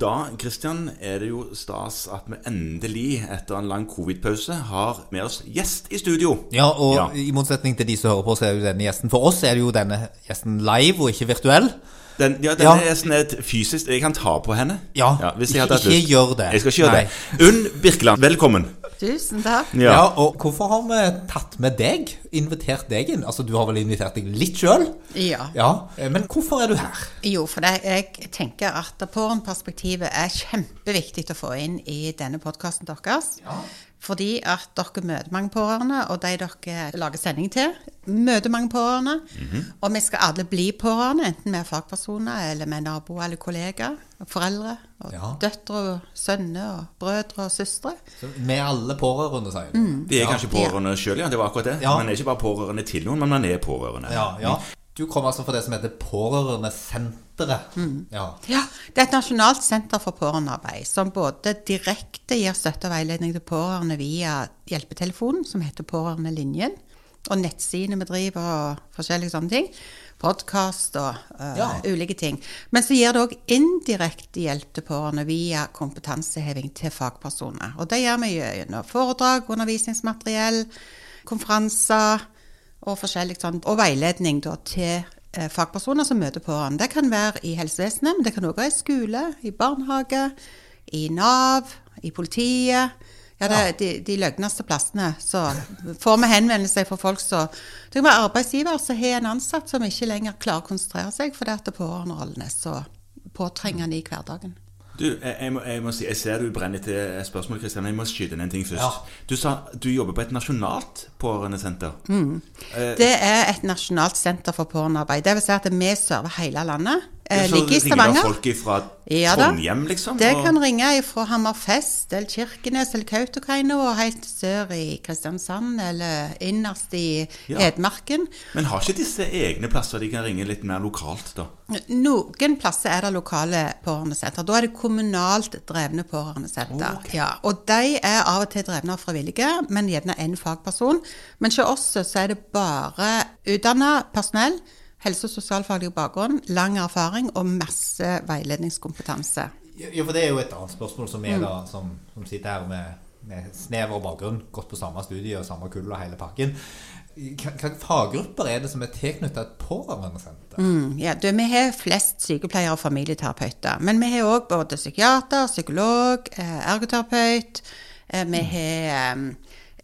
Da Christian, er det jo stas at vi endelig, etter en lang covid-pause, har med oss gjest i studio. Ja, og Ja. i motsetning til de som hører på, så er jo denne gjesten For oss er det jo denne gjesten live og ikke virtuell. Den, ja, denne Ja. gjesten er et fysisk Jeg kan ta på henne. Ja, hvis jeg ikke- ikke gjør det. Jeg skal ikke gjøre Nei. det. Unn Birkeland, velkommen. Tusen takk. Ja. og hvorfor har vi tatt med deg? Invitert deg inn? Altså, du har vel invitert deg litt sjøl? Ja. Ja. eh, Men hvorfor er du her? Jo, for jeg tenker at pårørendeperspektivet er kjempeviktig å få inn i denne podkasten deres. Fordi at dere møter mange pårørende, og de dere lager sending til, møter mange pårørende. Og vi skal alle bli pårørende, enten vi er fagpersoner, eller med er naboer eller kollegaer. Foreldre. Og Ja. døtre og sønner og brødre og søstre. Så Vi er alle pårørende, sier du. Vi er kanskje pårørende sjøl, ja. Det var akkurat det. Ja. Man er ikke bare pårørende til noen, men man er pårørende. Ja, ja. Du kom altså fra det som heter Pårørendesenteret. Ja. Ja, Det er et nasjonalt senter for pårørendearbeid som både direkte gir støtte og veiledning til pårørende via hjelpetelefonen, som heter Pårørendelinjen, og nettsidene vi driver og forskjellige sånne ting. Podkast og uh, Ja. ulike ting. Men så gir det òg indirekte hjelp til pårørende via kompetanseheving til fagpersoner. Og det gjør vi gjennom foredrag, undervisningsmateriell, konferanser og forskjellig sånn, og veiledning da, til fagpersoner som møter pårørende. Det kan være i helsevesenet, men det kan også være i skole, i barnehage, i Nav, i politiet. Ja, det er de, de løgneste plassene. Så får vi henvendelser fra folk som Det kan være arbeidsgiver som har en ansatt som ikke lenger klarer å konsentrere seg fordi at pårørenderollen er så påtrengende i hverdagen. Du, jeg, må, jeg må si, jeg ser du brenner til spørsmål, Kristian. Jeg må skyte inn en ting først. Ja. Du sa du jobber på et nasjonalt pårørendesenter. Eh, Det er et nasjonalt senter for pårørendearbeid. Det vil si at vi server hele landet. Eh, så Ligger i ringer da Stavanger. folk fra Ja. Trondheim, liksom? Det og- kan ringe fra Hammerfest eller Kirkenes eller Kautokeino og helt sør i Kristiansand eller innerst i Ja. Hedmarken. Men har ikke disse egne plasser de kan ringe litt mer lokalt, da? Noen plasser er det lokale pårørendesenter. Da er det kommunalt drevne pårørendesenter. Okay. Ja, og de er av og til drevne av frivillige, men gjerne én fagperson. Men hos oss så er det bare utdanna personell, helse- og sosialfaglig bakgrunn, lang erfaring og masse veiledningskompetanse. Jo, for det er jo et annet spørsmål som er da, som, som sitter her med, med snever bakgrunn, gått på samme studie og samme kull og hele pakken. Hva faggrupper er det som er tilknyttet et pårørendesenter? Mm, ja, du, vi har flest sykepleiere og familieterapeuter. Men vi har òg både psykiater, psykolog, eh, ergoterapeut. Eh, vi har eh,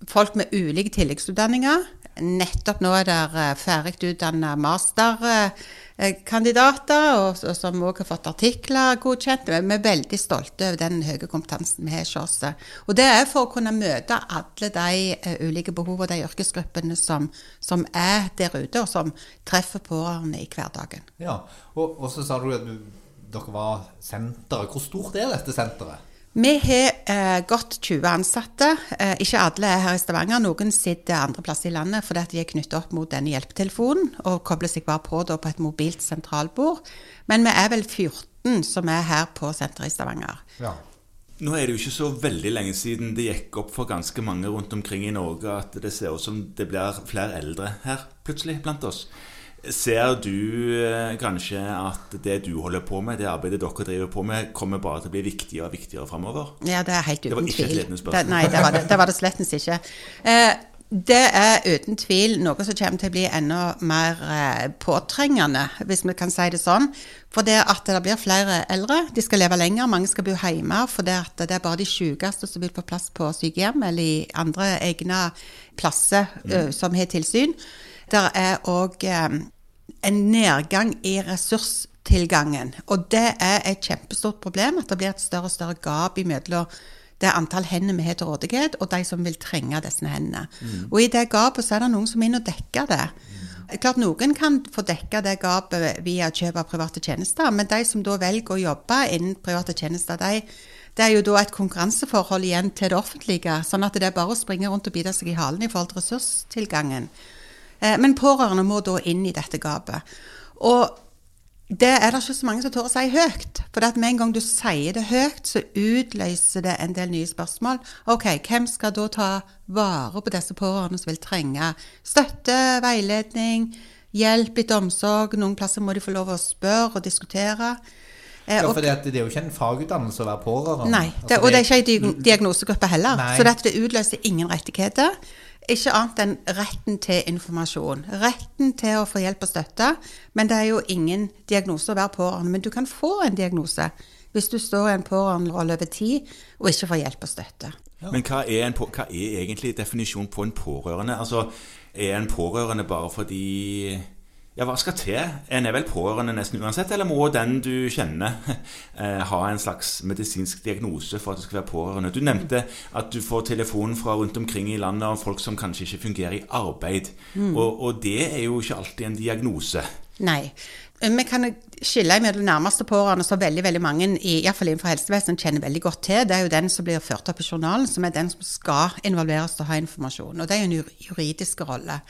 folk med ulike tilleggsutdanninger. Nettopp nå er det eh, ferdig utdanna masterkandidater, og, og som òg har fått artikler godkjent. Vi er veldig stolte over den høye kompetansen vi har hos oss. Og det er for å kunne møte alle de eh, ulike behovene og de yrkesgruppene som, som er der ute, og som treffer pårørende i hverdagen. Ja, og, og så sa du at du, dere var senteret. Hvor stort er dette senteret? Vi har eh, godt 20 ansatte. Eh, ikke alle er her i Stavanger. Noen sitter andre plasser i landet fordi at de er knyttet opp mot denne hjelpetelefonen og kobler seg bare på da, på et mobilt sentralbord. Men vi er vel 14 som er her på senteret i Stavanger. Ja. Nå er det jo ikke så veldig lenge siden det gikk opp for ganske mange rundt omkring i Norge at det ser ut som det blir flere eldre her plutselig blant oss. Ser du eh, kanskje at det du holder på med, det arbeidet dere driver på med, kommer bare til å bli viktigere og viktigere framover? Ja, det er helt uten tvil. Det var ikke et ledende spørsmål. Det, nei, det var det, det, var det slettens ikke. Eh, det er uten tvil noe som kommer til å bli enda mer eh, påtrengende, hvis vi kan si det sånn. For det at det blir flere eldre, de skal leve lenger, mange skal bo hjemme. For det, at det er bare de sykeste som vil få plass på sykehjem eller i andre egne plasser eh, som har tilsyn. Det er òg en nedgang i ressurstilgangen. Og det er et kjempestort problem at det blir et større og større gap imellom det antall hender vi har til rådighet, og de som vil trenge disse hendene. Og i det gapet så er det noen som er inne og dekker det. Klart Noen kan få dekka det gapet via kjøp av private tjenester, men de som da velger å jobbe innen private tjenester, de, det er jo da et konkurranseforhold igjen til det offentlige. Sånn at det er bare å springe rundt og bite seg i halen i forhold til ressurstilgangen. Eh, Men pårørende må da inn i dette gapet. Og det er det ikke så mange som tør å si høyt. For med en gang du sier det høyt, så utløser det en del nye spørsmål. Ok, hvem skal da ta vare på disse pårørende som vil trenge støtte, veiledning, hjelp etter omsorg? Noen plasser må de få lov å spørre og diskutere. Eh, Ja, for det, det er jo ikke en fagutdannelse å være pårørende. Nei, det, Altså, og det er ikke en diagnosegruppe heller. Nei. Så dette utløser ingen rettigheter. Ikke annet enn retten til informasjon. Retten til å få hjelp og støtte. Men det er jo ingen diagnose å være pårørende. Men du kan få en diagnose hvis du står i en pårørenderolle over tid og ikke får hjelp og støtte. Men hva er, på, hva er egentlig definisjonen på en pårørende? Altså, Er en pårørende bare fordi Ja, hva skal til? En er vel pårørende nesten uansett, eller må den du kjenner eh, ha en slags medisinsk diagnose for at du skal være pårørende? Du nevnte at du får telefon fra rundt omkring i landet om folk som kanskje ikke fungerer i arbeid. Og, og det er jo ikke alltid en diagnose. Nei. Vi kan skille mellom nærmeste pårørende, som veldig veldig mange i, i innenfor helsevesenet kjenner veldig godt til. Det er jo den som blir ført opp i journalen, som er den som skal involveres til å ha informasjon. Og det er jo en jur- juridisk rolle.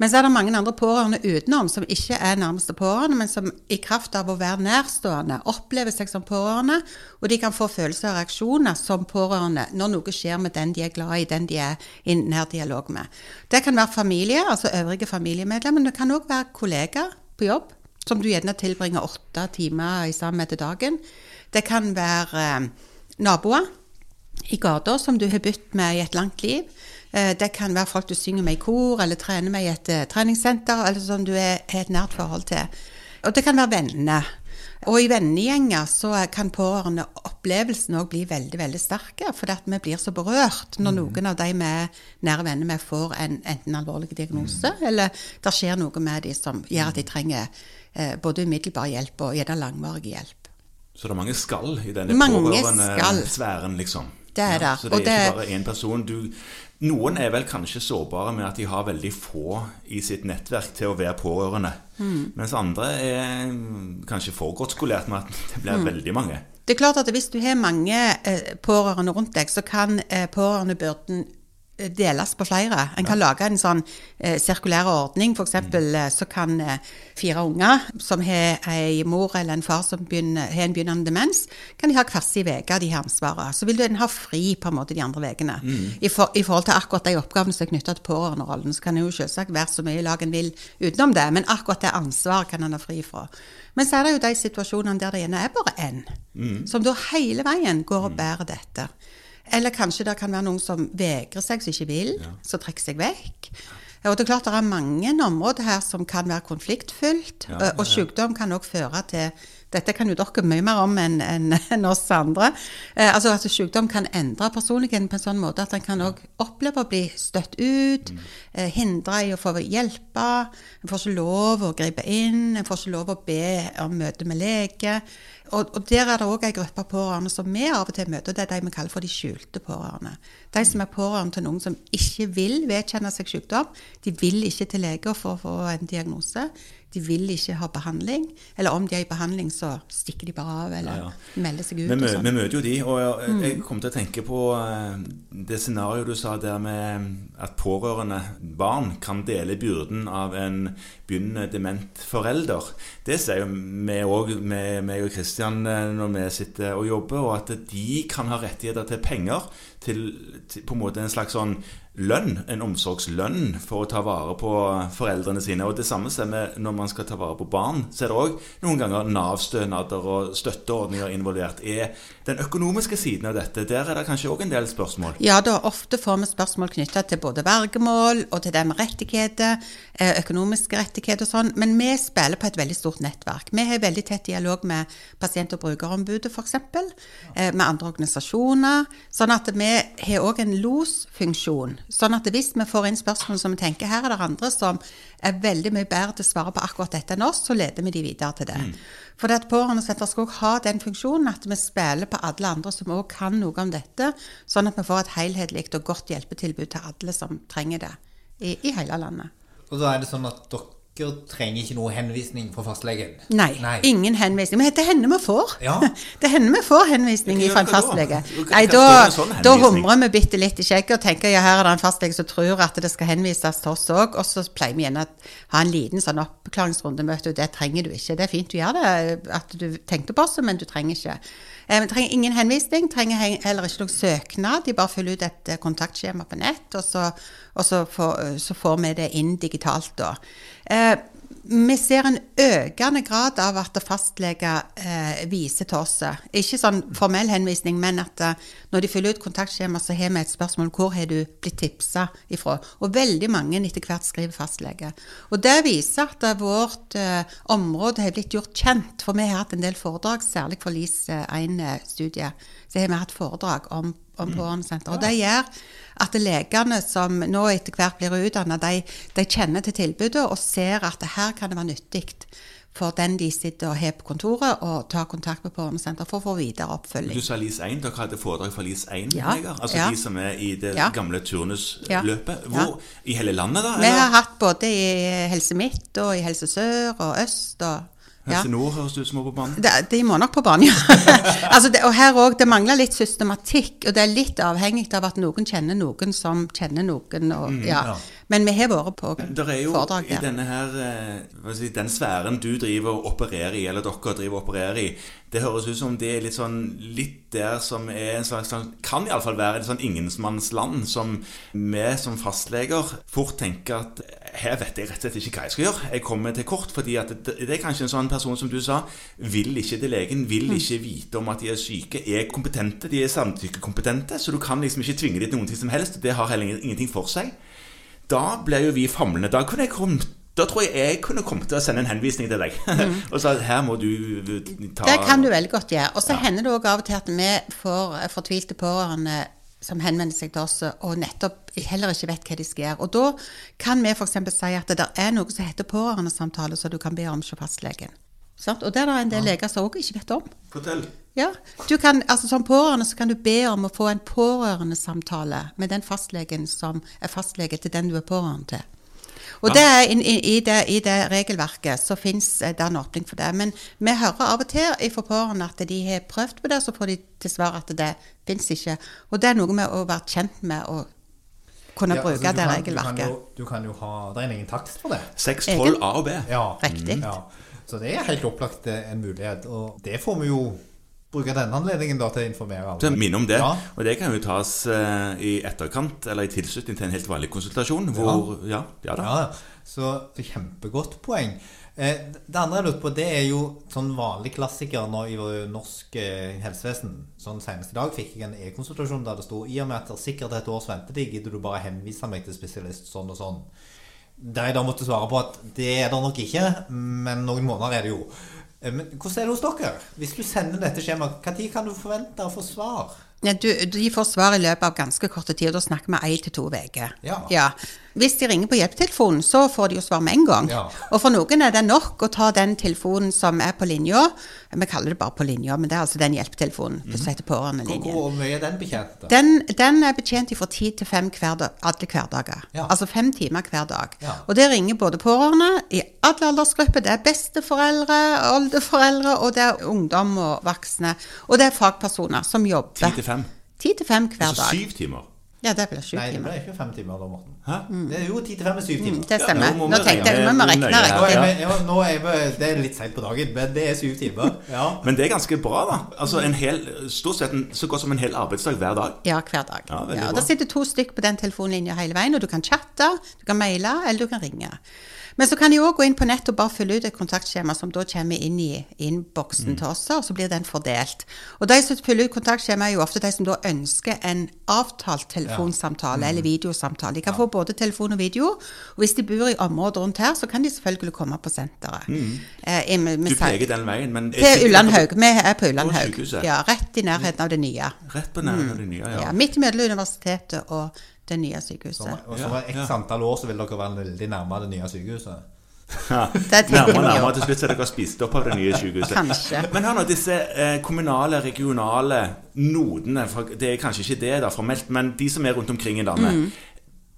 Men så er det mange andre pårørende utenom som ikke er nærmeste pårørende, men som i kraft av å være nærstående opplever seg som pårørende, og de kan få følelser og reaksjoner som pårørende når noe skjer med den de er glad i, den de er i nær dialog med. Det kan være familie, altså øvrige familiemedlemmer, men det kan òg være kollegaer på jobb, som du gjerne tilbringer åtte timer sammen med til dagen. Det kan være eh, naboer i gata som du har bytt med i et langt liv. Eh, Det kan være folk du synger med i kor, eller trener med i et eh, treningssenter, eller som du er- har et nært forhold til. Og det kan være vennene. Og i vennegjenger så kan pårørendeopplevelsen òg bli veldig veldig sterke, fordi at vi blir så berørt når noen av de vi er nære venner med, får en enten alvorlig diagnose, eller det skjer noe med de som gjør at de trenger eh, både umiddelbar hjelp og gjerne langvarig hjelp. Så det er mange skall i denne pårørende-sfæren, liksom. Det er det. Så det er ikke bare én person. Du, noen er vel kanskje sårbare med at de har veldig få i sitt nettverk til å være pårørende. Mm. Mens andre er kanskje for godt skolert med at det blir Mm. veldig mange. Det er klart at hvis du har mange eh, pårørende rundt deg, så kan eh, pårørendebyrden deles på flere. En kan lage en sånn eh, sirkulær ordning. F.eks. Mm. så kan eh, fire unger som har ei mor eller en far som har en begynnende demens, kan de ha hver sin uke de har ansvaret. Så vil du en ha fri på en måte de andre ukene. I, for, I forhold til akkurat de oppgavene som er knytta til pårørenderollen, så kan det jo selvsagt være så mye i lag en vil utenom det, men akkurat det ansvaret kan en ha fri fra. Men så er det jo de situasjonene der det gjerne er bare én, som da hele veien går og bærer dette. Eller kanskje det kan være noen som vegrer seg, som ikke vil, som trekker seg vekk. Og det er klart det er mange områder her som kan være konfliktfylt, Ja, og- og sykdom kan òg føre til dette kan jo dere mye mer om enn en, en oss andre. Eh, altså at Sykdom kan endre personligheten på en sånn måte at en kan òg oppleve å bli støtt ut, eh, hindre i å få hjelpe. En får ikke lov å gripe inn, en får ikke lov å be om møte med lege. Og, og der er det òg ei gruppe pårørende som vi av og til møter, og det er de vi kaller for de skjulte pårørende. De som er pårørende til noen som ikke vil vedkjenne seg sykdom. De vil ikke til lege for å få en diagnose. De vil ikke ha behandling. Eller om de er i behandling, så stikker de bare av eller Ja, ja. melder seg ut. Vi, mø sånn. vi møter jo de, og jeg, Mm. jeg kom til å tenke på eh, det scenarioet du sa der med at pårørende barn kan dele byrden av en begynnende dement forelder. Det sier jo vi òg, meg og Kristian, når vi sitter og jobber, og at de kan ha rettigheter til penger. Til, til på en måte en slags sånn lønn, en omsorgslønn, for å ta vare på foreldrene sine. Og det samme vi når man skal ta vare på barn. Så er det òg noen ganger Nav-stønader og støtteordninger involvert. Er den økonomiske siden av dette, der er det kanskje òg en del spørsmål? Ja, da ofte får vi spørsmål knytta til både vergemål og til det med rettigheter, eh, økonomiske rettigheter og sånn, men vi spiller på et veldig stort nettverk. Vi har veldig tett dialog med pasient- og brukerombudet f.eks., eh, med andre organisasjoner, sånn at vi har òg en losfunksjon. Sånn at hvis vi får inn spørsmål som vi tenker her er det andre som er veldig mye bedre til å svare på akkurat dette enn oss, så leder vi de videre til det. For det at Pårørendesenteret skal også ha den funksjonen at vi spiller på alle andre som òg kan noe om dette, sånn at vi får et helhetlig og godt hjelpetilbud til alle som trenger det i, i hele landet. Og da er det sånn at dere trenger ikke noe henvisning fra fastlegen? Nei, ingen henvisning. Men det hender vi får. Ja. Det hender vi får henvisning fra en da? fastlege. Nei, da, sånn da humrer vi bitte litt i skjegget og tenker ja, her er det en fastlege som tror at det skal henvises til oss òg. Og så pleier vi gjerne å ha en liten sånn oppklaringsrunde. Du, det trenger du ikke. Det er fint du gjør det, at du tenkte på oss, men du trenger ikke. Eh, Vi trenger ingen henvisning, trenger heller ikke noen søknad. De bare fyller ut et eh, kontaktskjema på nett, og så, og så, får, så får vi det inn digitalt da. Eh, vi ser en økende grad av at fastleger eh, viser til oss. Ikke sånn formell henvisning, men at eh, når de fyller ut kontaktskjema, så har vi et spørsmål hvor har du blitt tipsa ifra. Og veldig mange etter hvert skriver fastlege. Og det viser at eh, vårt eh, område har blitt gjort kjent, for vi har hatt en del foredrag, særlig for LIS1-studiet. Så har vi hatt foredrag om, om pårørendesenter. Og det gjør at legene som nå etter hvert blir utdanna, de, de, kjenner til tilbudet og ser at her kan det være nyttig for den de sitter og har på kontoret, og tar kontakt med pårørendesenter for å få videre oppfølging. Du sa LIS 1. Dere hadde foredrag for LIS 1-leger? Ja, altså ja. de som er i det Ja. gamle turnusløpet? Hvor? I hele landet, da? Vi har hatt både i Helse Midt og i Helse Sør og Øst og ja. Helse Nord høres det ut som er på banen. De, de må nok på banen, ja. altså det, og her òg, det mangler litt systematikk, og det er litt avhengig av at noen kjenner noen som kjenner noen. Og, ja. ja. Men vi har vært på Det er jo foredrag i der. denne her, eh, hva si, den sfæren du driver og opererer i, eller dere driver og opererer i, det høres ut som det er litt sånn litt der som er en slags sånn, kan iallfall være et sånn ingensmannsland som vi som fastleger fort tenker at her vet jeg rett og slett ikke hva jeg skal gjøre. Jeg kommer til kort fordi at det, det er kanskje en sånn person som du sa, vil ikke til legen, vil Mm. ikke vite om at de er syke, er kompetente, de er samtykkekompetente, så du kan liksom ikke tvinge dem til noen ting som helst. Det har heller ingenting for seg. Da blir jo vi famlende. Da kunne jeg kommet da tror jeg jeg kunne kommet til å sende en henvisning til deg. og sa her må du ta Mm. Det kan du veldig godt gjøre. Og så Ja. hender det òg av og til at vi får eh, fortvilte pårørende som henvender seg til oss og nettopp heller ikke vet hva de skal gjøre. Og da kan vi f.eks. si at det er noe som heter pårørendesamtale, som du kan be om hos fastlegen. Sant? Og det er det en del leger som òg ikke vet om. Fortell. Ja, du kan, altså Som pårørende så kan du be om å få en pårørendesamtale med den fastlegen som er fastlege til den du er pårørende til. Og Ja. det er i, in, i, det, I det regelverket så fins det en åpning for det. Men vi hører av og til fra pårørende at de har prøvd på det, så får de til svar at det fins ikke. Og det er noe med å være kjent med å kunne Ja, bruke altså, det kan- regelverket. Du kan, jo, du kan jo ha Det er ingen takst for det. 6, 12 A og B. Ja. Riktig. Ja. Så det er helt opplagt eh, en mulighet. Og det får vi jo bruke denne anledningen da til å informere alle. Til å minne om det. Ja. Og det kan jo tas eh, i etterkant, eller i tilslutning til en helt vanlig konsultasjon. Hvor Ja, ja. Ja, så så kjempegodt poeng. Eh, Det andre jeg lurte på, det er jo sånn vanlig klassiker nå i norsk eh, helsevesen. Sånn Senest i dag fikk jeg en e-konsultasjon der det sto i og med at det er sikkert et års ventetid, gidder du bare henvise meg til spesialist sånn og sånn. Der jeg da måtte svare på at det er det nok ikke, men noen måneder er det jo. Eh, Men hvordan er det hos dere? Hvis du sender dette skjemaet, når kan du forvente å få svar? Ja, du, de får svar i løpet av ganske korte tid, og da snakker vi én til to uker. Ja. Hvis de ringer på hjelpetelefonen, så får de jo svar med en gang. Ja. Og for noen er det nok å ta den telefonen som er på linja. Vi kaller det bare på linja, men det er altså den hjelpetelefonen som heter Hvor, pårørendelinjen. hvor mye er den betjent? da? Den, den er betjent fra ti til fem hver alle hverdager. Ja. Altså fem timer hver dag. Ja. Og det ringer både pårørende i alle aldersgrupper. Det er besteforeldre, oldeforeldre, og det er ungdom og voksne. Og det er fagpersoner som jobber Ti til fem? Ti til fem hver dag. Altså syv timer. Ja, det blir sju Nei, det ble ikke fem timer da, Morten. Hæ? Det er jo ti til fem er syv timer. Mm, det stemmer. Ja, nå Nå tenkte jeg, nå må vi regne riktig. vi, det er litt seint på dagen, men det er syv timer. Ja. Men det er ganske bra, da. Altså en hel, Stort sett en, så godt som en hel arbeidsdag hver dag. Ja, hver dag. Ja, Ja, og Da Det sitter to stykk på den telefonlinja hele veien, og du kan chatte, du kan maile, eller du kan ringe. Men så kan de òg gå inn på nett og bare fylle ut et kontaktskjema som da kommer inn i innboksen Mm. til oss, og så blir den fordelt. Og de som fyller ut kontaktskjema, er jo ofte de som da ønsker en avtalt telefonsamtale Mm. eller videosamtale. De kan få både telefon og video, og hvis de bor i området rundt her, så kan de selvfølgelig komme på senteret. Eh, med- med Mm. Du peker den veien, men til Ullandhaug. Vi er på Ullandhaug. Ja, rett i nærheten av det nye. Rett på nærheten av det nye, Ja, ja. midt mellom universitetet og det nye Så, sykehuset. og så var x antall år så vil dere være veldig nærme det nye sykehuset. Det Nærmere nærmere til slutt så er dere spist opp av det nye sykehuset. Kanskje. Men hør nå, disse eh, kommunale, regionale nodene, for det er kanskje ikke det da formelt, men de som er rundt omkring i landet, Mm.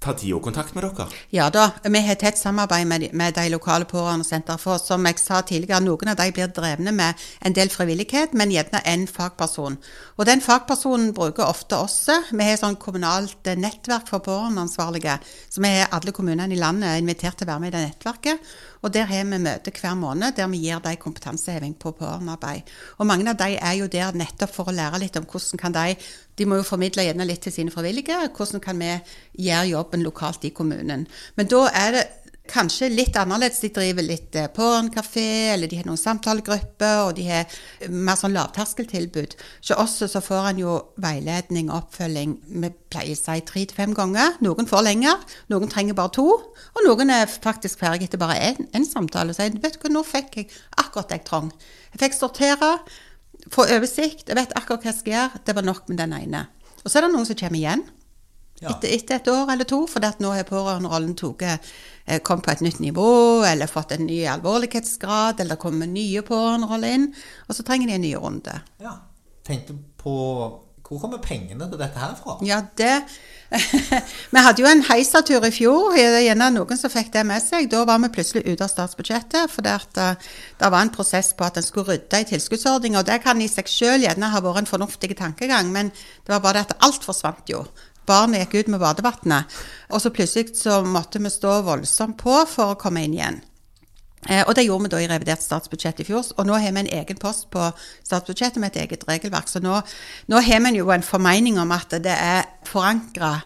Tar de òg kontakt med dere? Ja da, vi har tett samarbeid med de, med de lokale pårørendesentrene. For som jeg sa tidligere, noen av de blir drevne med en del frivillighet, men gjerne en fagperson. Og den fagpersonen bruker ofte oss. Vi har sånn kommunalt nettverk for pårørendeansvarlige. Så vi har alle kommunene i landet er invitert til å være med i det nettverket. Og der har vi møte hver måned der vi gir dem kompetanseheving på pårørendearbeid. Og mange av de er jo der nettopp for å lære litt om hvordan kan de De må jo formidle gjerne litt til sine frivillige. Hvordan kan vi gjøre jobben lokalt i kommunen. Men da er det kanskje litt annerledes. De driver litt pornkafé, eller de har noen samtalegrupper, og de har mer sånn lavterskeltilbud. Så også så får han jo veiledning og oppfølging, vi pleier å si tre til fem ganger. Noen får lenger, noen trenger bare to, og noen er faktisk ferdig etter bare én samtale og sier vet du hva, nå fikk jeg akkurat det jeg trang. Jeg fikk sortere, få oversikt, jeg vet akkurat hva jeg skal gjøre. Det var nok med den ene. Og så er det noen som kommer igjen. Etter, etter et år eller to, for nå har pårørenderollen eh, kommet på et nytt nivå, eller fått en ny alvorlighetsgrad, eller det kommer nye pårørenderoller inn, og så trenger de en ny runde. Ja. Tenkte på Hvor kommer pengene til dette her fra? Ja, det Vi hadde jo en heisatur i fjor. Er gjerne noen som fikk det med seg. Da var vi plutselig ute av statsbudsjettet, for at eh, det var en prosess på at en skulle rydde i tilskuddsordninga. Og det kan i seg sjøl gjerne ha vært en fornuftig tankegang, men det var bare det at alt forsvant jo. Barnet gikk ut med badevannet. Og så plutselig så måtte vi stå voldsomt på for å komme inn igjen. Eh, og det gjorde vi da i revidert statsbudsjett i fjor. Og nå har vi en egen post på statsbudsjettet med et eget regelverk. Så nå, nå har vi jo en formening om at det er forankra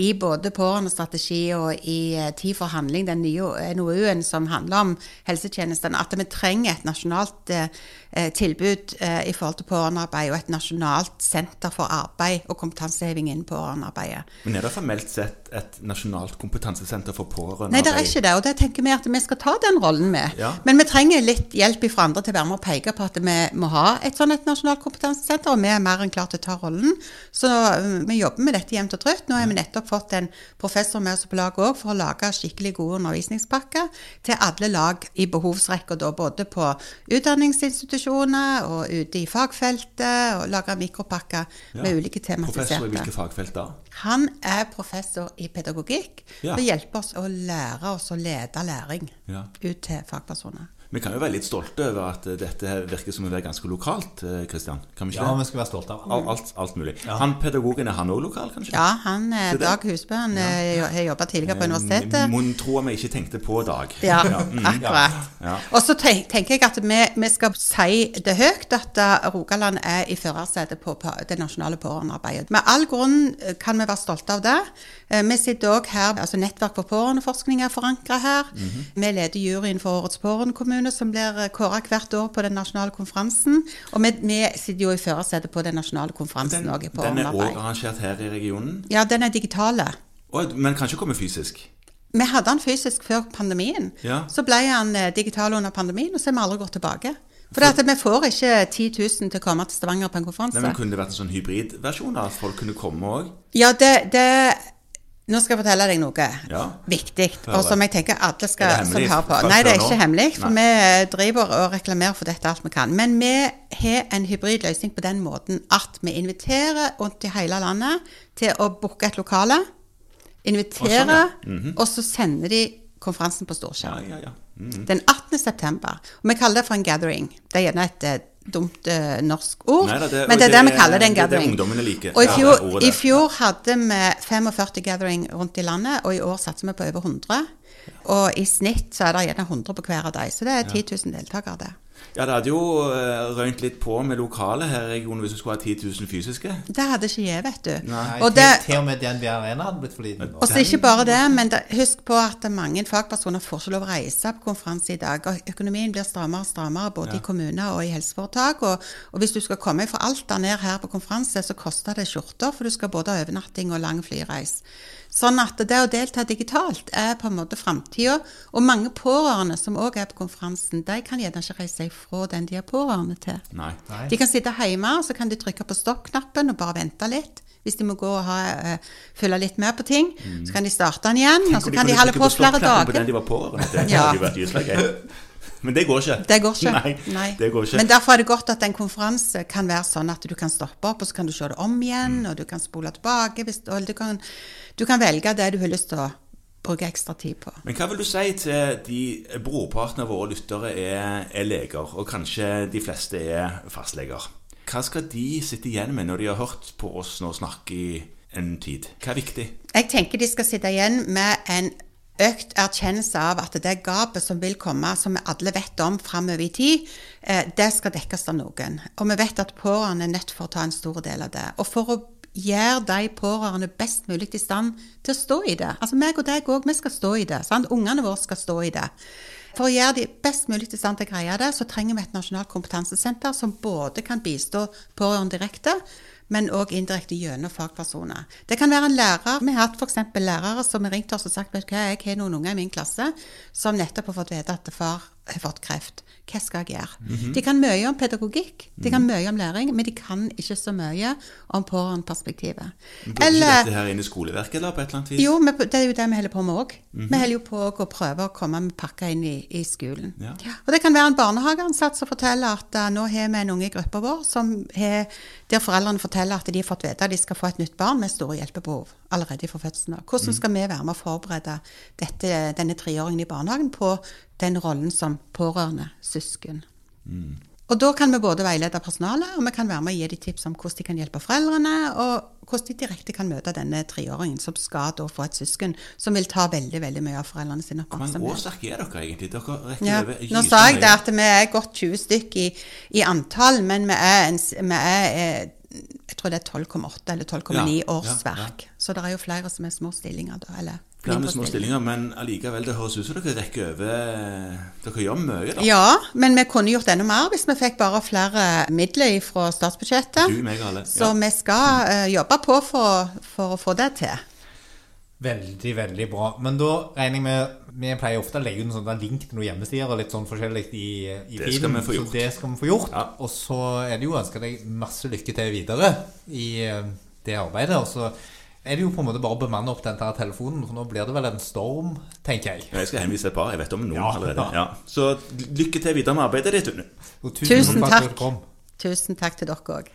i både pårørendestrategi og i eh, Tid for handling, den nye NOU-en som handler om helsetjenestene, at vi trenger et nasjonalt eh, eh, tilbud eh, i forhold til pårørendearbeid og et nasjonalt senter for arbeid og kompetanseheving innen pårørendearbeidet. Men er det formelt sett et nasjonalt kompetansesenter for pårørendearbeid? Nei, det er ikke det, og det tenker vi at vi skal ta den rollen med. Ja. Men vi trenger litt hjelp fra andre til å være med og peke på at vi må ha et sånt et nasjonalt kompetansesenter, og vi er mer enn klare til å ta rollen. Så øh, vi jobber med dette jevnt og trutt. Nå er vi nettopp fått en professor med oss på laget òg for å lage skikkelig gode undervisningspakker til alle lag i behovsrekka, både på utdanningsinstitusjoner og ute i fagfeltet, og lage mikropakker med ulike Professor i tematiserte. hvilke fagfelt da? Han er professor i pedagogikk Ja. og hjelper oss å lære oss å lede læring Ja. ut til fagpersoner. Vi kan jo være litt stolte over at eh, dette virker som å være ganske lokalt, eh, Kristian. Kan vi ikke Ja, det? vi skal være stolte av alt, Alt, alt mulig. Han pedagogen, er han òg lokal, kanskje? Ja, han er Dag Husbø. Han eh, jo- har jobba tidligere på Eh, universitetet. Mon tro om jeg ikke tenkte på Dag. Ja, mm, akkurat. Ja. Og så tenker jeg at vi, vi skal si det høyt at eh, Rogaland er i førersetet på, på det nasjonale pårørendearbeidet. Med all grunn eh, kan vi være stolte av det. Eh, Vi sitter òg her, altså Nettverk for pårørendeforskning er forankra her. Mhm. Vi leder juryen for Årets pårørendekommune, som blir kåra hvert år på den nasjonale konferansen. Og vi, vi sitter jo i førersetet på den nasjonale konferansen Den, òg Den, den er òg arrangert her i regionen, Ja, den er digitale. og, men kan ikke komme fysisk. Vi hadde den fysisk før pandemien. Ja. Så ble han eh, digital under pandemien, og så har vi aldri gått tilbake. For at vi får ikke 10 000 til å komme til Stavanger på en konferanse. Nei, men Kunne det vært en sånn hybridversjon? At folk kunne komme òg? Ja, det, det Nå skal jeg fortelle deg noe Ja. viktig, og som jeg tenker alle skal som hører på. Nei, det er ikke hemmelig, for vi driver og reklamerer for dette alt vi kan. Men vi har en hybridløsning på den måten at vi inviterer rundt i hele landet til å booke et lokale. Inviterer, og, sånn, og så sender de konferansen på Ja, storskjerm. ja, ja. Mm. Den 18. september. Og vi kaller det for en gathering. Det er gjerne et eh, dumt eh, norsk ord, Neida, det- men det er det, vi kaller det en det er det gathering. ungdommene liker. Og i Ja, fjor, det ordet i fjor hadde vi 45 gathering rundt i landet, og i år satser vi på over 100. Og i snitt så er det gjerne 100 på hver av dem, så det er 10 000 deltakere der. Ja, det hadde jo eh, røynt litt på med lokale her i regionen hvis du skulle ha 10 000 fysiske. Det hadde ikke jeg, vet du. Nei, Og til, det, til og med DNB Arena hadde blitt for liten. Og så ikke bare det, men det, husk på at mange fagpersoner får ikke lov å reise på konferanse i dag. og Økonomien blir strammere og strammere både i kommuner og i helseforetak. Og, og hvis du skal komme fra Alta ned her på konferanse, så koster det skjorter, for du skal både ha overnatting og lang flyreis. Sånn at det å delta digitalt er på en måte framtida. Og mange pårørende som òg er på konferansen, de kan gjerne ikke reise seg fra den de er pårørende til. Nei. Nei. De kan sitte hjemme, og så kan de trykke på stopp-knappen og bare vente litt. Hvis de må gå og ha, uh, følge litt mer på ting, så kan de starte den igjen. og så kan de holde på flere dager. På den de var pårørende til. Ja. Men det går ikke. Det går ikke. Nei, det går ikke. Men derfor er det godt at en konferanse kan være sånn at du kan stoppe opp, og så kan du se det om igjen, Mm. og du kan spole tilbake. Hvis, og du, kan, du kan velge det du har lyst til å bruke ekstra tid på. Men hva vil du si til de brorparten av våre lyttere er, er leger, og kanskje de fleste er fastleger? Hva skal de sitte igjen med når de har hørt på oss nå snakke i en tid? Hva er viktig? Jeg tenker de skal sitte igjen med en økt erkjennelse av at det gapet som vil komme, som vi alle vet om framover i tid, eh, det skal dekkes av noen. Og vi vet at pårørende er nødt for å ta en stor del av det. Og for å gjøre de pårørende best mulig i stand til å stå i det. Altså meg og deg òg, vi skal stå i det. Sant? Ungene våre skal stå i det. For å gjøre de best mulig i stand til å greie det, så trenger vi et nasjonalt kompetansesenter som både kan bistå pårørende direkte, men òg indirekte gjennom fagpersoner. Det kan være en lærer. Vi har hatt f.eks. lærere som har ringt oss og sagt vet hva, jeg har noen unger i min klasse som nettopp har fått vite at far har fått kreft. Hva skal jeg gjøre? Mhm. De kan mye om pedagogikk, de kan mye om læring, men de kan ikke så mye om pårørendeperspektivet. Burde ikke dette her inn i skoleverket da, på et eller annet vis? Jo, men det er jo det vi holder på med òg. Mhm. Vi holder jo på å prøve å komme med pakker inn i, i skolen. Ja. Og det kan være en barnehageansatt som forteller at uh, nå har vi en unge i gruppa vår som har, der foreldrene forteller at de har fått vite at de skal få et nytt barn med store hjelpebehov allerede fra fødselen av. Hvordan skal vi være med å forberede dette, denne treåringen i barnehagen på den rollen som pårørende søsken? Og da kan vi både veilede personalet, og vi kan være med å gi dem tips om hvordan de kan hjelpe foreldrene, og hvordan de direkte kan møte denne treåringen som skal da få et søsken som vil ta veldig veldig mye av foreldrene sin Hvor mange oppmerksomhet. årsverk er dere egentlig? Dere Ja. Nå sa jeg det at vi er godt 20 stykk i, i antall, men vi er, en, vi er eh, jeg tror det er 12,8 eller 12,9 Ja, ja, årsverk. Så det er jo flere som er små stillinger da, eller Flere små stillinger, men allikevel, det høres ut som dere rekker over Dere gjør mye, da. Ja, men vi kunne gjort enda mer hvis vi fikk bare flere midler fra statsbudsjettet. Du, meg alle. Så Ja. vi skal uh, jobbe på for, for å få det til. Veldig, veldig bra. Men da regner jeg med Vi pleier ofte å legge ut en sånn link til noen hjemmesider og litt sånn forskjellig i, i Det skal vi få gjort. Så det skal vi få gjort. Ja. Og så er det jo å ønske deg masse lykke til videre i eh, det arbeidet. Og så er det jo på en måte bare å bemanne opp den der telefonen, for nå blir det vel en storm, tenker jeg. Jeg skal henvise et par. Jeg vet om noen Ja, allerede. ja. Så lykke til videre med arbeidet ditt, Unni. Tusen, Tusen takk takk. Tusen takk til dere òg.